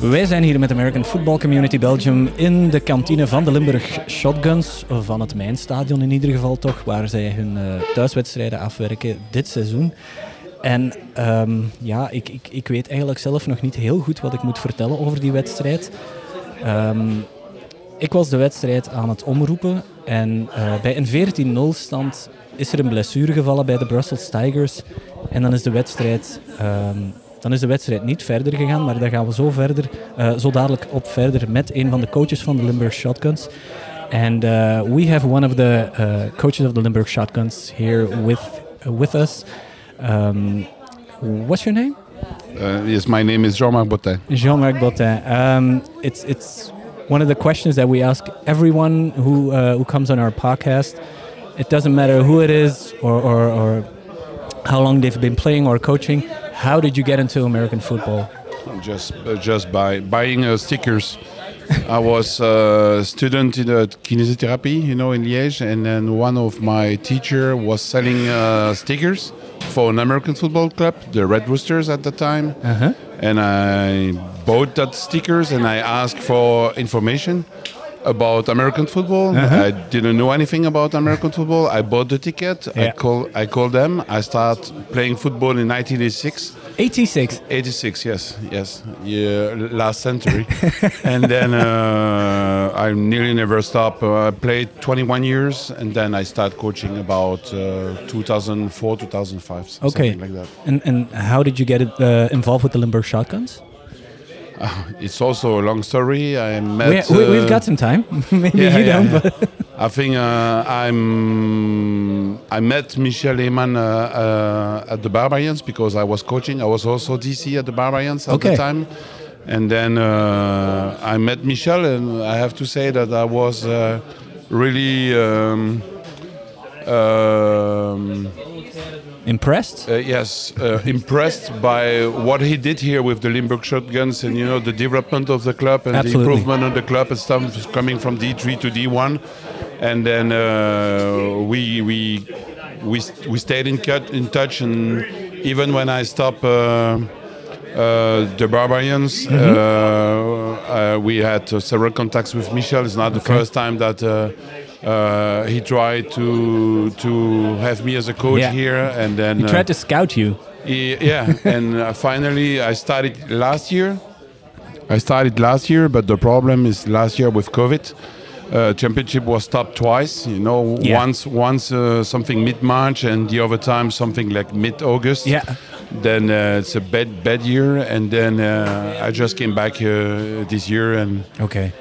Wij zijn hier met American Football Community Belgium in de kantine van de Limburg Shotguns, van het Mijnstadion in ieder geval toch, waar zij hun uh, thuiswedstrijden afwerken dit seizoen. En um, ja, ik, ik, ik weet eigenlijk zelf nog niet heel goed wat ik moet vertellen over die wedstrijd. Um, ik was de wedstrijd aan het omroepen en uh, bij een 14-0 stand is er een blessure gevallen bij de Brussels Tigers. En dan is de wedstrijd um, dan is de wedstrijd niet verder gegaan, maar daar gaan we zo, verder, uh, zo dadelijk op verder met een van de coaches van de Limburg Shotguns. And uh, we have one of the uh, coaches of the Limburg Shotguns here with, with us. Um, what's your name? yes, my name is Jean-Marc Bottin. Jean-Marc Bottin. Um, it's, it's one of the questions that we ask everyone who, who comes on our podcast. It doesn't matter who it is or, or, or how long they've been playing or coaching how did you get into American football? Just uh, just by buying uh, stickers. I was a student in kinesiotherapy, you know, in Liège, and then one of my teacher was selling uh, stickers for an American football club, the Red Roosters at the time. -huh. And I bought that stickers and I asked for information about American football. Uh-huh. I didn't know anything about American football. I bought the ticket. Yeah. I call I called them. I start playing football in 1986. 86. 86. Yes, yes. Yeah, last century. and then uh, I nearly never stopped. Uh, I played 21 years, and then I start coaching about uh, 2004, 2005. Okay. Something like that. And and how did you get it, uh, involved with the Limburg Shotguns? Uh, it's also a long story. I met. We, have uh, got some time. Maybe yeah, you yeah, don't. Yeah. I think uh, I'm. I met Michel Lehmann uh, uh, at the Barbarians because I was coaching. I was also DC at the Barbarians at okay. the time, and then uh, I met Michel, and I have to say that I was really. Um, um, Impressed? Uh, yes, uh, impressed by what he did here with the Limburg Shotguns and you know the development of the club and Absolutely. the improvement of the club and stuff coming from D3 to D1, and then uh, we we we we stayed in cut in touch and even when I stopped. Uh, uh, the Barbarians. Mm -hmm. we had several contacts with Michel. It's not the first time that uh, he tried to to have me as a coach yeah. here, and then he tried to scout you. He, yeah, and uh, finally I started last year. I started last year, but the problem is last year with COVID. Uh, championship was stopped twice. You know, yeah. once once uh, something mid March, and the other time something like mid August. Yeah. Then uh, it's a bad bad year, and then uh, I just came back uh, this year, and okay.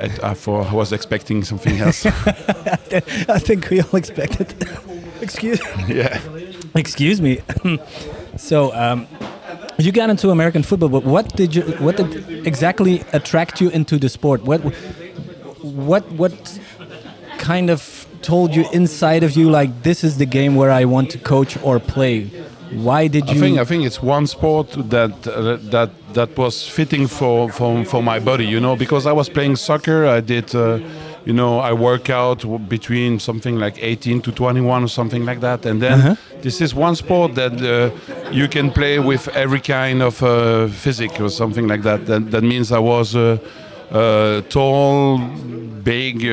I, for, I was expecting something else. I think we all expected. Excuse. Yeah. Excuse me. so, um, you got into American football, but what did you? What did exactly attract you into the sport? What, what, what kind of told you inside of you like this is the game where I want to coach or play? Why did you? I think I think it's one sport that uh, that that was fitting for, for for my body. You know, because I was playing soccer, I did. Uh, you know, I work out between something like 18 to 21 or something like that. And then uh -huh. this is one sport that uh, you can play with every kind of uh, physique or something like that. That, that means I was uh, uh, tall, big uh,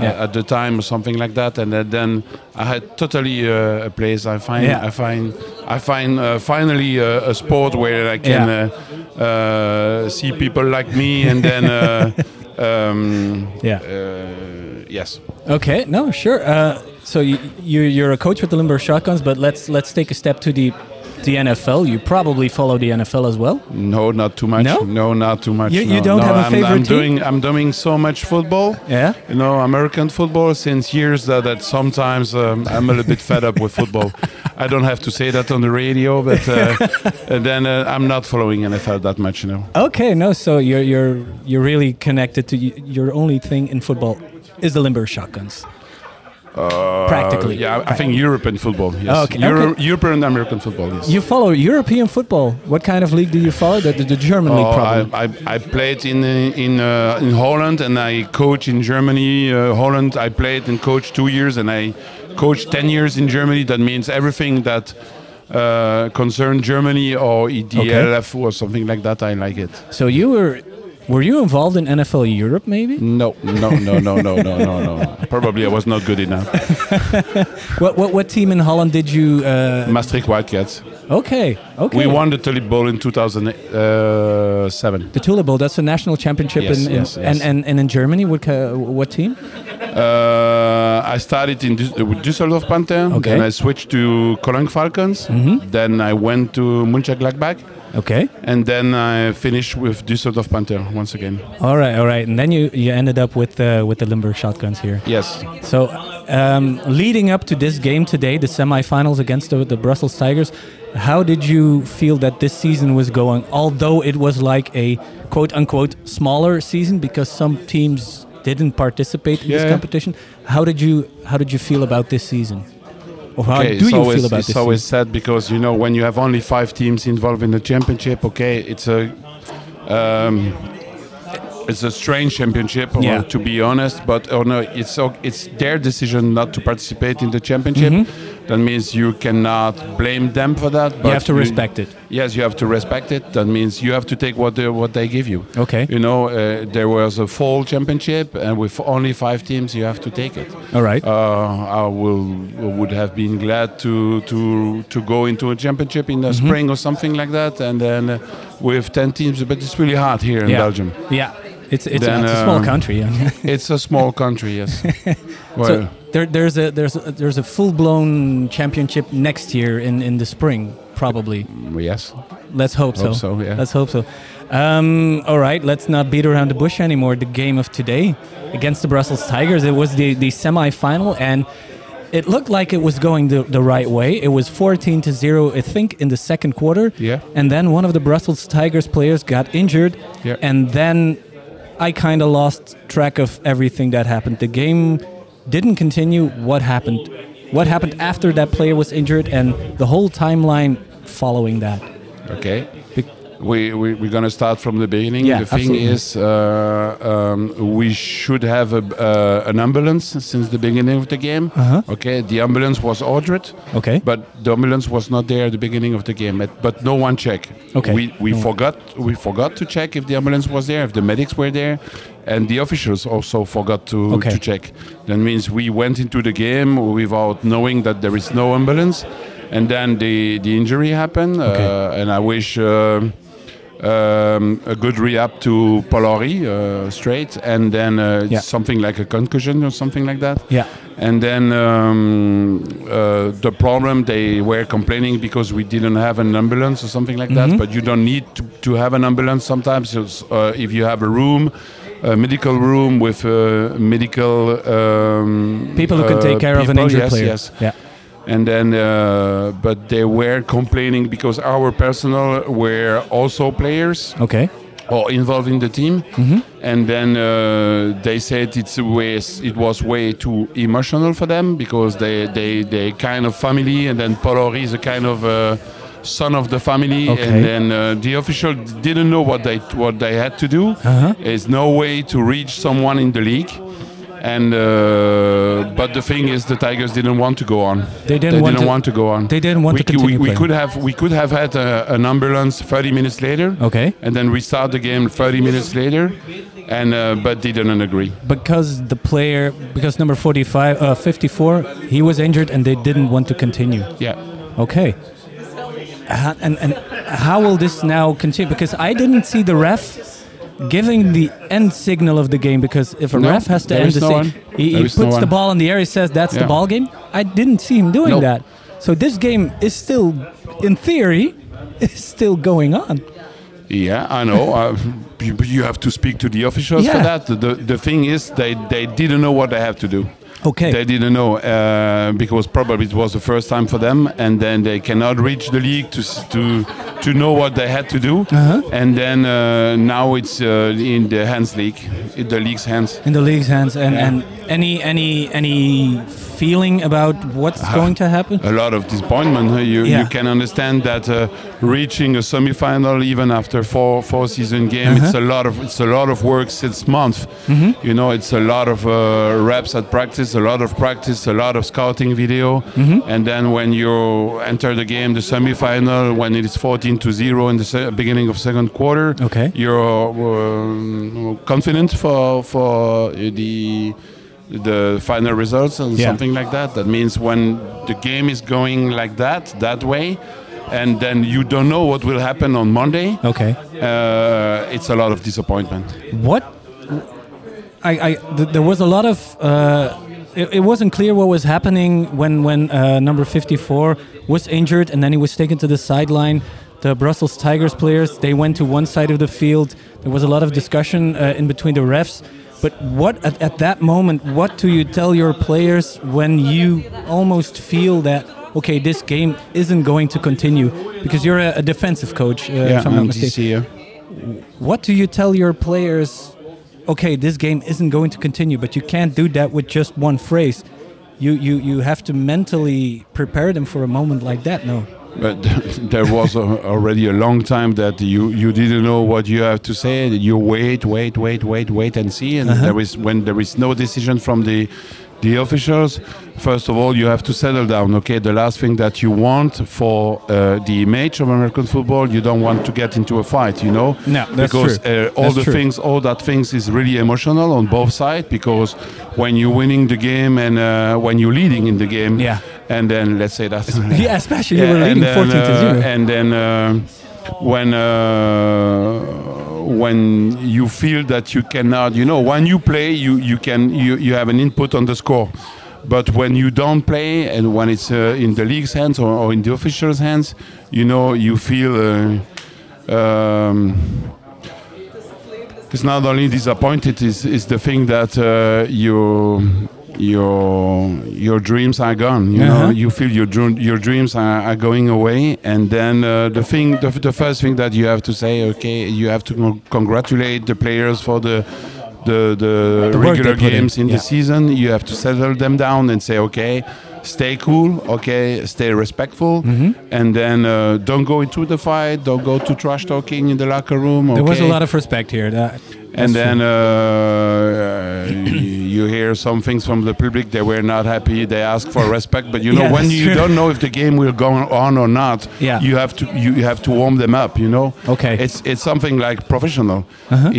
yeah. at the time or something like that, and then I had totally uh, a place. I find yeah. I find I find uh, finally a sport where I can yeah. Uh, see people like me, and then um, yeah, yes. Okay, no, sure. so you, you're a coach with the Limburg Shotguns, but let's let's take a step to the the NFL. You probably follow the NFL as well. No, not too much. No, no not too much. You, you no. don't no, have a I'm, favorite I'm team? doing I'm doing so much football. Yeah. You know, American football since years that, that sometimes um, I'm a little bit fed up with football. I don't have to say that on the radio, but uh, then uh, I'm not following NFL that much. You know. Okay, no. So you're you're you're really connected to your only thing in football is the Limburg Shotguns. Uh, Practically. Yeah, I think European football. Yes. Okay. Euro okay. European American football. Yes. You follow European football. What kind of league do you follow? The, the, the German oh, league, probably. I, I, I played in in uh, in Holland and I coach in Germany. Uh, Holland. I played and coached two years and I coached ten years in Germany. That means everything that uh, concern Germany or EDLF or something like that, I like it. So you were, were you involved in NFL Europe maybe? No, no, no, no, no, no, no, no. Probably I was not good enough. What what what team in Holland did you? Uh, Maastricht Wildcats. okay, okay. We won the Tulip Bowl in 2007. the Tulip Bowl. That's the national championship Yes, in, in yes, yes. And, and and in Germany. What uh, what team? Uh, I started in with Düsseldorf Panther. Okay. Then I switched to Cologne Falcons. Then I went to Mönchengladbach. Okay. And then I finished with Düsseldorf Panther once again. All right, all right. And then you you ended up with uh, with the Limburg Shotguns here. Yes. So, um, leading up to this game today, the semifinals against the, the Brussels Tigers, how did you feel that this season was going? Although it was like a quote unquote smaller season because some teams didn't participate in this competition. How did you how did you feel about this season? Or how okay, do it's you always, feel about it's this always season? sad because you know when you have only five teams involved in the championship. Okay, it's a um, it's a strange championship, Yeah. to be honest. But oh no, it's it's their decision not to participate in the championship. That means you cannot blame them for that. But. You have to respect it. Yes, you have to respect it. That means you have to take what they, what they give you. Okay. You know, uh, there was a fall championship, and with only five teams, you have to take it. All right. Uh, I will would have been glad to to to go into a championship in the Mm-hmm. spring or something like that, and then uh, with ten teams. But it's really hard here in yeah. Belgium. Yeah. It's it's, Then, it's a small um, country. It's a small country, yes. well, so there, there's a there's a, there's a full blown championship next year in in the spring probably. yes. Let's hope, Hope so, yeah. Let's hope so. Um, all right, let's not beat around the bush anymore. The game of today against the Brussels Tigers, it was the, the semi-final, and it looked like it was going the, the right way. It was 14 to 0, I think, in the second quarter. Yeah. And then one of the Brussels Tigers players got injured. Yeah. And then I kind of lost track of everything that happened. The game didn't continue. What happened? What happened after that player was injured and the whole timeline following that? Okay. Bec- We, we, we're going to start from the beginning. Yeah, the thing absolutely. is, uh, um, we should have a, uh, an ambulance since the beginning of the game. Uh-huh. Okay, the ambulance was ordered, Okay. but the ambulance was not there at the beginning of the game. But, but no one checked. Okay. We, we No forgot we forgot to check if the ambulance was there, if the medics were there, and the officials also forgot to, Okay. to check. That means we went into the game without knowing that there is no ambulance, and then the the injury happened. Okay. Uh, and I wish. um um, a good rehab to Polari uh, straight, and then uh, Yeah. something like a concussion or something like that. Yeah. And then um, uh, the problem they were complaining because we didn't have an ambulance or something like Mm-hmm. that. But you don't need to, to have an ambulance sometimes. Uh, if you have a room, a medical room with uh, medical um, People who can uh, take care of an injured yes, player. Yes, Yeah. and then uh, but they were complaining because our personnel were also players Okay. or involved in the team Mm-hmm. and then uh, they said it's way, it was way too emotional for them because they they they kind of family and then Polori is a kind of uh, son of the family Okay. and then uh, the official didn't know what they what they had to do Uh-huh. there's no way to reach someone in the league and uh, but the thing is the tigers didn't want to go on They didn't want to- want to go on they didn't want we, to continue we, we could have we could have had a, an ambulance 30 minutes later Okay. and then restart the game 30 minutes later and uh, but they didn't agree Because the player, because number 45, uh, 54, he was injured and they didn't want to continue. yeah Okay. Uh, and, and how will this now continue? Because I didn't see the ref giving the end signal of the game. Because if a No, ref has to end the no he, he puts no the ball in the air. He says that's the ball game. I didn't see him doing Nope. that. So this game is still, in theory, is still going on. yeah i know you, you have to speak to the officials Yeah. for that the, the thing is they, they didn't know what they have to do Okay. They didn't know uh, because probably it was the first time for them, and then they cannot reach the league to to to know what they had to do. Uh-huh. And then uh, now it's uh, in the hands league, in the league's hands. in the league's hands and, Yeah. and any any any feeling about what's going to happen? a lot of disappointment. huh? You Yeah. you can understand that uh, reaching a semi-final even after four four season game, it's a Uh-huh. lot of it's a lot of work six months. Mm-hmm. You know, it's a lot of uh, reps at practice, a lot of practice, a lot of scouting video, Mm-hmm. and then when you enter the game, the semi-final, when it is 14 to zero in the beginning of second quarter, Okay. you're um, confident for for the the final results and Yeah. something like that. That means when the game is going like that, that way, and then you don't know what will happen on Monday. Okay. Uh, it's a lot of disappointment. What? I, I th- there was a lot of. Uh, it, it wasn't clear what was happening when when uh, number 54 was injured and then he was taken to the sideline. The Brussels Tigers players they went to one side of the field. There was a lot of discussion uh, in between the refs. But what at, at that moment? What do you tell your players when you almost feel that okay, this game isn't going to continue because you're a, a defensive coach, uh, if I'm not and mistaken. What do you tell your players? Okay, this game isn't going to continue, but you can't do that with just one phrase. You you you have to mentally prepare them for a moment like that. No. But there was a, already a long time that you, you didn't know what you have to say. You wait, wait, wait, wait, wait, and see. And there is when there is no decision from the the officials. First of all, you have to settle down. Okay, the last thing that you want for uh, the image of American football, you don't want to get into a fight. You know, No, that's because true. Uh, all That's the true. things, all that things is really emotional on both sides. Because when you're winning the game and uh, when you're leading in the game, Yeah. And then let's say that. Yeah, especially you were and leading then, 14 to uh, 0. And then uh, when uh, when you feel that you cannot, you know, when you play, you you can you, you have an input on the score. But when you don't play, and when it's uh, in the league's hands or, or in the officials' hands, you know, you feel. Uh, um, it's not only disappointed; is is the thing that uh, you your your dreams are gone. You Uh-huh. know, you feel your dr- your dreams are, are going away, and then uh, the thing, the, the first thing that you have to say, okay, you have to con- congratulate the players for the. The, the, The regular put in, games in, yeah. the season, you have to settle them down and say, okay, stay cool, okay, stay respectful, Mm-hmm. and then uh, don't go into the fight, don't go to trash talking in the locker room. There was a lot of respect here. That, and then uh, you hear some things from the public they were not happy they ask for respect but you know Yeah, when you true. don't know if the game will go on or not Yeah. you have to you, have to warm them up you know Okay. Uh-huh. it's it's something like professional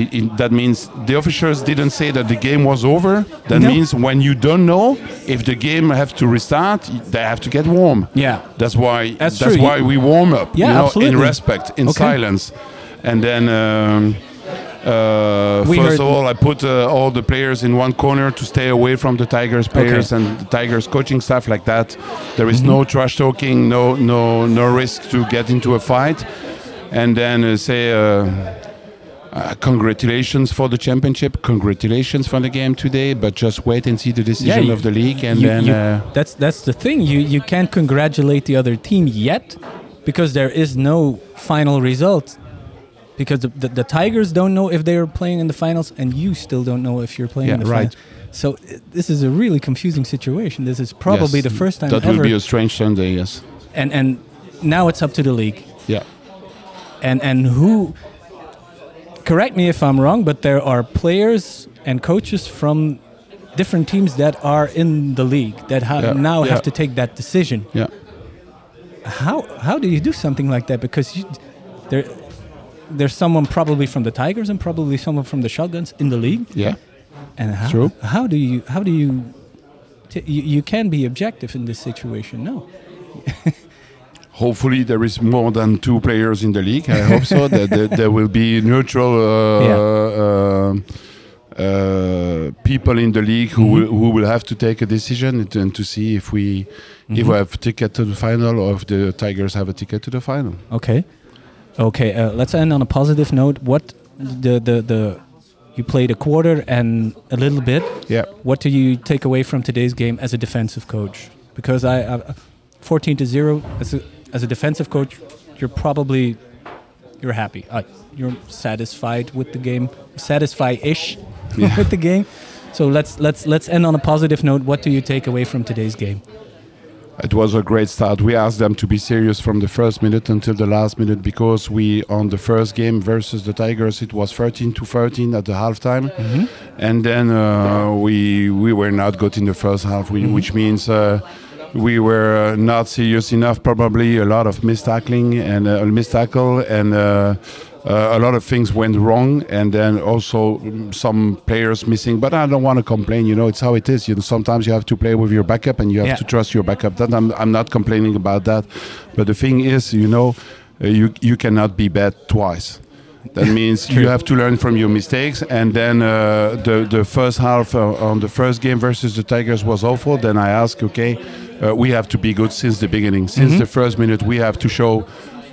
It- it- that means the officials didn't say that the game was over that No. means when you don't know if the game have to restart they have to get warm Yeah. that's why That's that's, why we warm up Yeah, you know, in respect in Okay. silence and then um, uh, first of all, I put uh, all the players in one corner to stay away from the Tigers players and the Tigers coaching staff like that. There is no trash talking, no no no risk to get into a fight, and then uh, say. Uh, uh, congratulations for the championship. Congratulations for the game today. But just wait and see the decision you- of the league, and You- then you- uh, that's that's the thing. You you can't congratulate the other team yet because there is no final result. Because the, the, the Tigers don't know if they are playing in the finals, and you still don't know if you're playing in Yeah, the right. finals. So i- this is a really confusing situation. This is probably yes, the first time that ever. will be a strange Sunday. Yes. and and now it's up to the league. Yeah. and and who correct me if i'm wrong but there are players and coaches from different teams that are in the league that ha- Yeah, now yeah. have to take that decision Yeah. how how do you do something like that because you, there there's someone probably from the tigers and probably someone from the shotguns in the league Yeah. and how, True. how do you how do you t- you, you can be objective in this situation no Hopefully, there is more than two players in the league. I hope so. that there, there will be neutral uh, uh, uh, people in the league who, will, who will have to take a decision and, and to see if we if we have a ticket to the final or if the Tigers have a ticket to the final. Okay. Okay. Uh, let's end on a positive note. What the the the you played a quarter and a little bit. Yeah. What do you take away from today's game as a defensive coach? Because I, I 14 to zero as a as a defensive coach, you're probably you're happy. Uh, you're satisfied with the game, satisfied-ish with the game. So let's let's let's end on a positive note. What do you take away from today's game? It was a great start. We asked them to be serious from the first minute until the last minute because we on the first game versus the Tigers it was 13 to 13 at the halftime, Mm-hmm. and then uh, we we were not good in the first half, we, Mm-hmm. which means. Uh, we were uh, not serious enough. Probably a lot of mistackling and uh, mistackle, and uh, uh, a lot of things went wrong. And then also mm, some players missing. But I don't want to complain. You know, it's how it is. You know, sometimes you have to play with your backup, and you have Yeah. to trust your backup. That I'm, I'm not complaining about that. But the thing is, you know, uh, you you cannot be bad twice. That means you have to learn from your mistakes. And then uh, the the first half uh, on the first game versus the Tigers was awful. Then I asked, okay, uh, we have to be good since the beginning, since Mm-hmm. the first minute. We have to show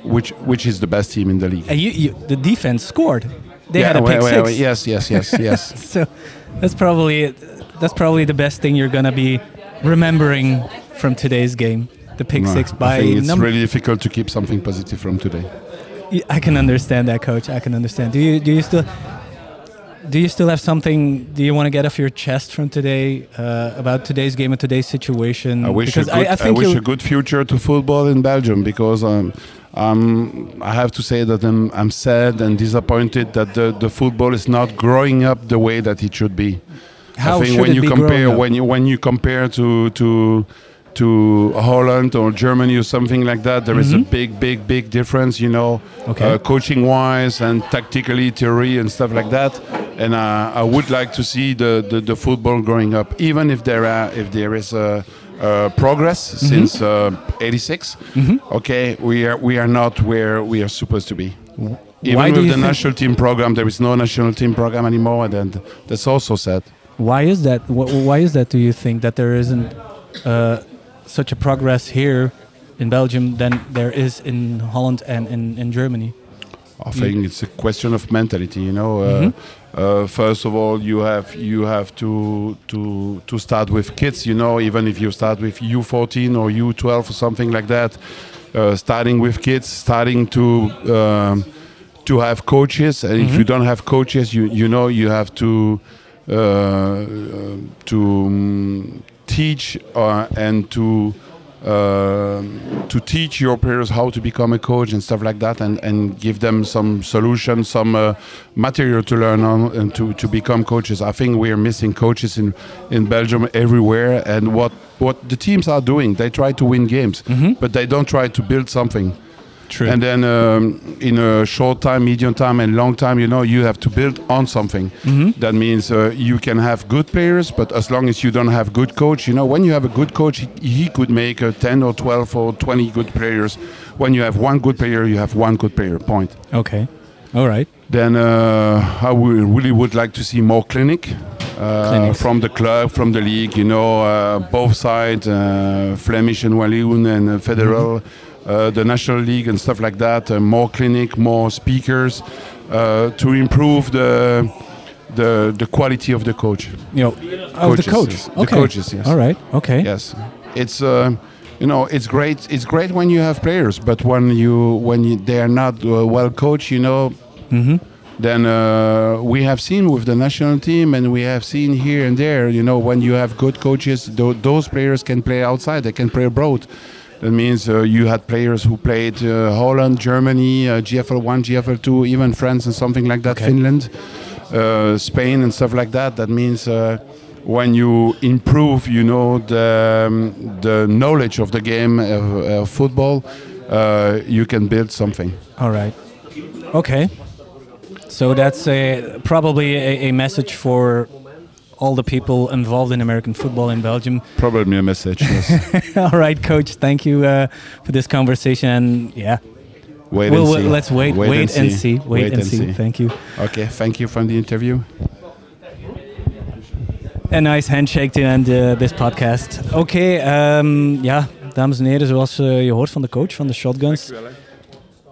which which is the best team in the league. And you, you the defense scored. They Yeah, had a pick well, six. yes, yes, yes, yes. So that's probably that's probably the best thing you're gonna be remembering from today's game. The pick No, six I by think it's really difficult to keep something positive from today. I can understand that, coach. I can understand. Do you do you still do you still have something? Do you want to get off your chest from today uh, about today's game and today's situation? I wish, a good, I, think wish a good future to football in Belgium because um, um, I have to say that I'm, I'm sad and disappointed that the, the football is not growing up the way that it should be. How I think should when it you compare when you when you compare to to to Holland or Germany or something like that, there is a big, big, big difference. You know. Okay. uh, coaching wise and tactically, theory and stuff like that. And uh, I would like to see the, the, the football growing up, even if there are if there is a. Uh, progress Mm-hmm. since uh, '86. Okay, we are we are not where we are supposed to be. Even Why with the national team program, there is no national team program anymore, and that's also sad. Why is that? Why is that? Do you think that there isn't uh, such a progress here in Belgium than there is in Holland and in, in Germany? I think it's a question of mentality. You know, uh, Mm-hmm. Uh, first of all, you have you have to to to start with kids. You know, even if you start with U14 or U12 or something like that, uh, starting with kids, starting to um, to have coaches. And Mm-hmm. if you don't have coaches, you you know you have to uh, uh, to um, teach uh, and to to teach your players how to become a coach and stuff like that and, and give them some solutions some uh, material to learn on and to, to become coaches. I think we are missing coaches in, in belgium everywhere and what, what the teams are doing. They try to win games but they don't try to build something True. and then um, in a short time, medium time, and long time, you know, you have to build on something. That means uh, you can have good players, but as long as you don't have good coach, you know, when you have a good coach, he, he could make uh, 10 or 12 or 20 good players. When you have one good player, you have one good player, point. okay. All right. Then uh, I would, really would like to see more clinic. Uh, from the club, from the league, you know, uh, both sides, uh, Flemish and Walloon and uh, Federal, uh, the National League and stuff like that. Uh, more clinic, more speakers uh, to improve the the the quality of the coach. You know, oh, the Coaches, coach. yes. The coaches, yes. All right. Okay. Yes, it's uh, you know it's great. It's great when you have players, but when you when you, they are not uh, well coached, you know. Then uh, we have seen with the national team, and we have seen here and there. You know, when you have good coaches, tho- those players can play outside. They can play abroad. That means uh, you had players who played uh, Holland, Germany, uh, GFL one, GFL two, even France and something like that, Okay. Finland, uh, Spain and stuff like that. That means uh, when you improve, you know, the um, the knowledge of the game of, of football, uh, you can build something. All right. Okay. So that's a, probably a, a message for all the people involved in American football in Belgium. Probably a message. Yes. all right, coach. Thank you uh, for this conversation. And yeah, Wait we'll, and see. let's wait, wait, and, see. Wait, and, see. Thank you. Okay, thank you for the interview. A nice handshake to end uh, this podcast. Oké, ehm, ja, dames en heren, zoals eh, je hoort van de coach van de Shotguns.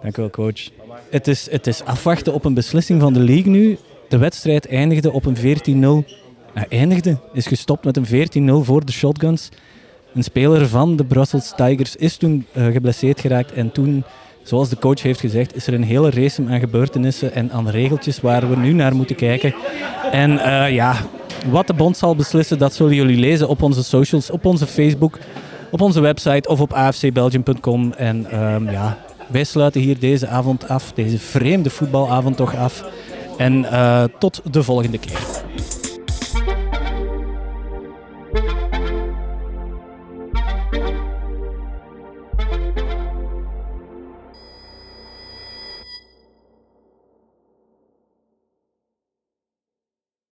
Dank u wel, coach. Het is, het is afwachten op een beslissing van de league nu. De wedstrijd eindigde op een 14-0. Eindigde, is gestopt met een 14-0 voor de Shotguns. Een speler van de Brussels Tigers is toen eh, geblesseerd geraakt en toen zoals de coach heeft gezegd, is er een hele race aan gebeurtenissen en aan regeltjes waar we nu naar moeten kijken. En uh, ja, wat de bond zal beslissen, dat zullen jullie lezen op onze socials, op onze Facebook, op onze website of op afcbelgium.com. En um, ja, wij sluiten hier deze avond af, deze vreemde voetbalavond toch af. En uh, tot de volgende keer.